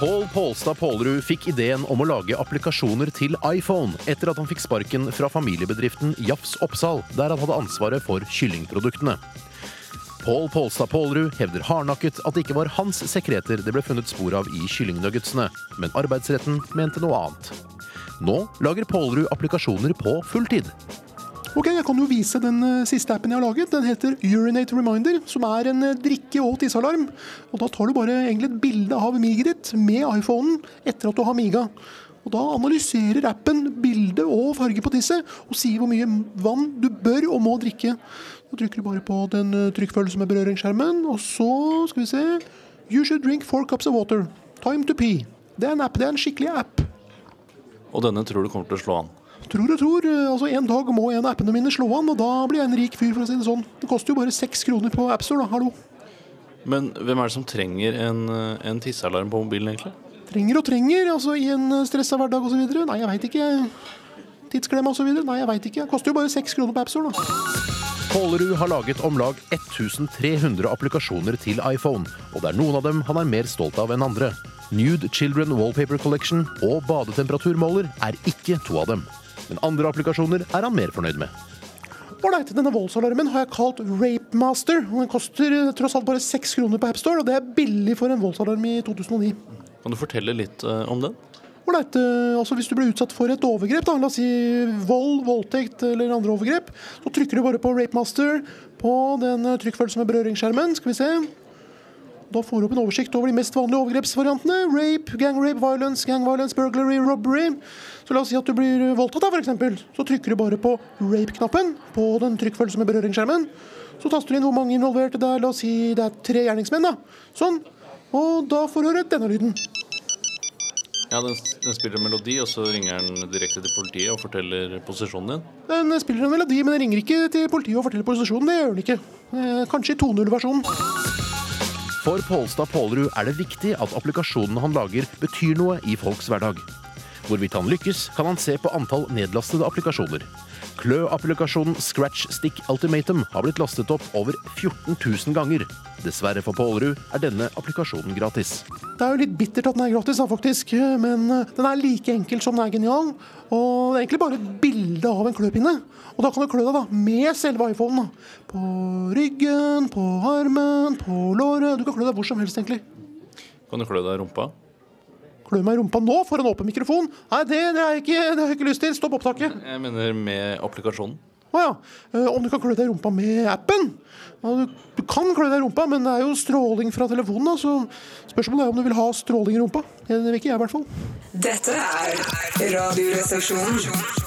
Pål Pålstad Pålerud fikk ideen om å lage applikasjoner til iPhone etter at han fikk sparken fra familiebedriften Jafs Oppsal, der han hadde ansvaret for kyllingproduktene. Pål Pålstad Pålerud hevder hardnakket at det ikke var hans sekreter det ble funnet spor av i kyllingnuggetsene, men arbeidsretten mente noe annet. Nå lager Pålerud applikasjoner på fulltid. Ok, Jeg kan jo vise den eh, siste appen jeg har laget. Den heter Urinate Reminder, som er en eh, drikke- og tissealarm. Og Da tar du bare egentlig et bilde av miget ditt med iPhonen etter at du har miga. Og Da analyserer appen bilde og farge på tisset og sier hvor mye vann du bør og må drikke. Da trykker du bare på den trykkfølelsen med berøringsskjermen, og så skal vi se You should drink four cups of water. Time to pee. Det er en app, det er en skikkelig app. Og denne tror du kommer til å slå an. Tror og tror. eh, altså En dag må en av appene mine slå an, og da blir jeg en rik fyr, for å si det sånn. Det koster jo bare seks kroner på AppStore, da. Hallo. Men hvem er det som trenger en, eh, en tissealarm på mobilen, egentlig? Trenger og trenger, altså i en stressa hverdag osv. Nei, jeg veit ikke. Tidsklemme osv. Nei, jeg veit ikke. Det koster jo bare seks kroner på AppStore, da. Kålerud har laget om lag 1300 applikasjoner til iPhone, og det er noen av dem han er mer stolt av enn andre. Nude Children Wallpaper Collection og badetemperaturmåler er ikke to av dem. Men andre applikasjoner er han mer fornøyd med. Ålreit, denne voldsalarmen har jeg kalt Rape Master. og Den koster eh, tross alt bare seks kroner på AppStore, og det er billig for en voldsalarm i 2009. Kan du fortelle litt uh, om den? Ålreit, eh, altså hvis du blir utsatt for et overgrep, da, la oss si vold, voldtekt eller andre overgrep, så trykker du bare på Rape Master på den trykkfølsomme berøringsskjermen. Skal vi se. Da får du opp en oversikt over de mest vanlige overgrepsvariantene. Rape, gang rape, violence, gang violence, burglary, robbery. Så la oss si at du blir voldtatt, da, eksempel. Så trykker du bare på rape-knappen på den trykkfølsomme berøringsskjermen. Så taster du inn hvor mange involverte det er. La oss si det er tre gjerningsmenn, da. Sånn. Og da får du høre denne lyden. Ja, den, den spiller en melodi, og så ringer den direkte til politiet og forteller posisjonen din. Den spiller en melodi, men den ringer ikke til politiet og forteller posisjonen. Det gjør den ikke. Eh, Kanskje i 2.0-versjonen. For Pålstad Pålerud er det viktig at applikasjonene han lager, betyr noe i folks hverdag. Hvorvidt han lykkes, kan han se på antall nedlastede applikasjoner. Klø-applikasjonen Scratch Stick Ultimatum har blitt lastet opp over 14 000 ganger. Dessverre for Pålerud er denne applikasjonen gratis. Det er jo litt bittert at den er gratis, da, faktisk. Men eh, den er like enkel som den er genial. Og det er egentlig bare et bilde av en kløpinne. Og da kan du klø deg da, med selve iPhonen. da. På ryggen, på armen, på låret. Du kan klø deg hvor som helst, egentlig. Kan du klø deg i rumpa? Klø meg i rumpa nå for en åpen mikrofon? Nei, det, det, har ikke, det har jeg ikke lyst til. Stopp opptaket. Jeg mener med applikasjonen. Å ja. Eh, Om du kan klø deg i rumpa med appen? Du kan klø deg i rumpa, men det er jo stråling fra telefonen, da, så spørsmålet er om du vil ha stråling i rumpa. Det vil ikke jeg, i hvert fall. Dette er Radioresepsjonen.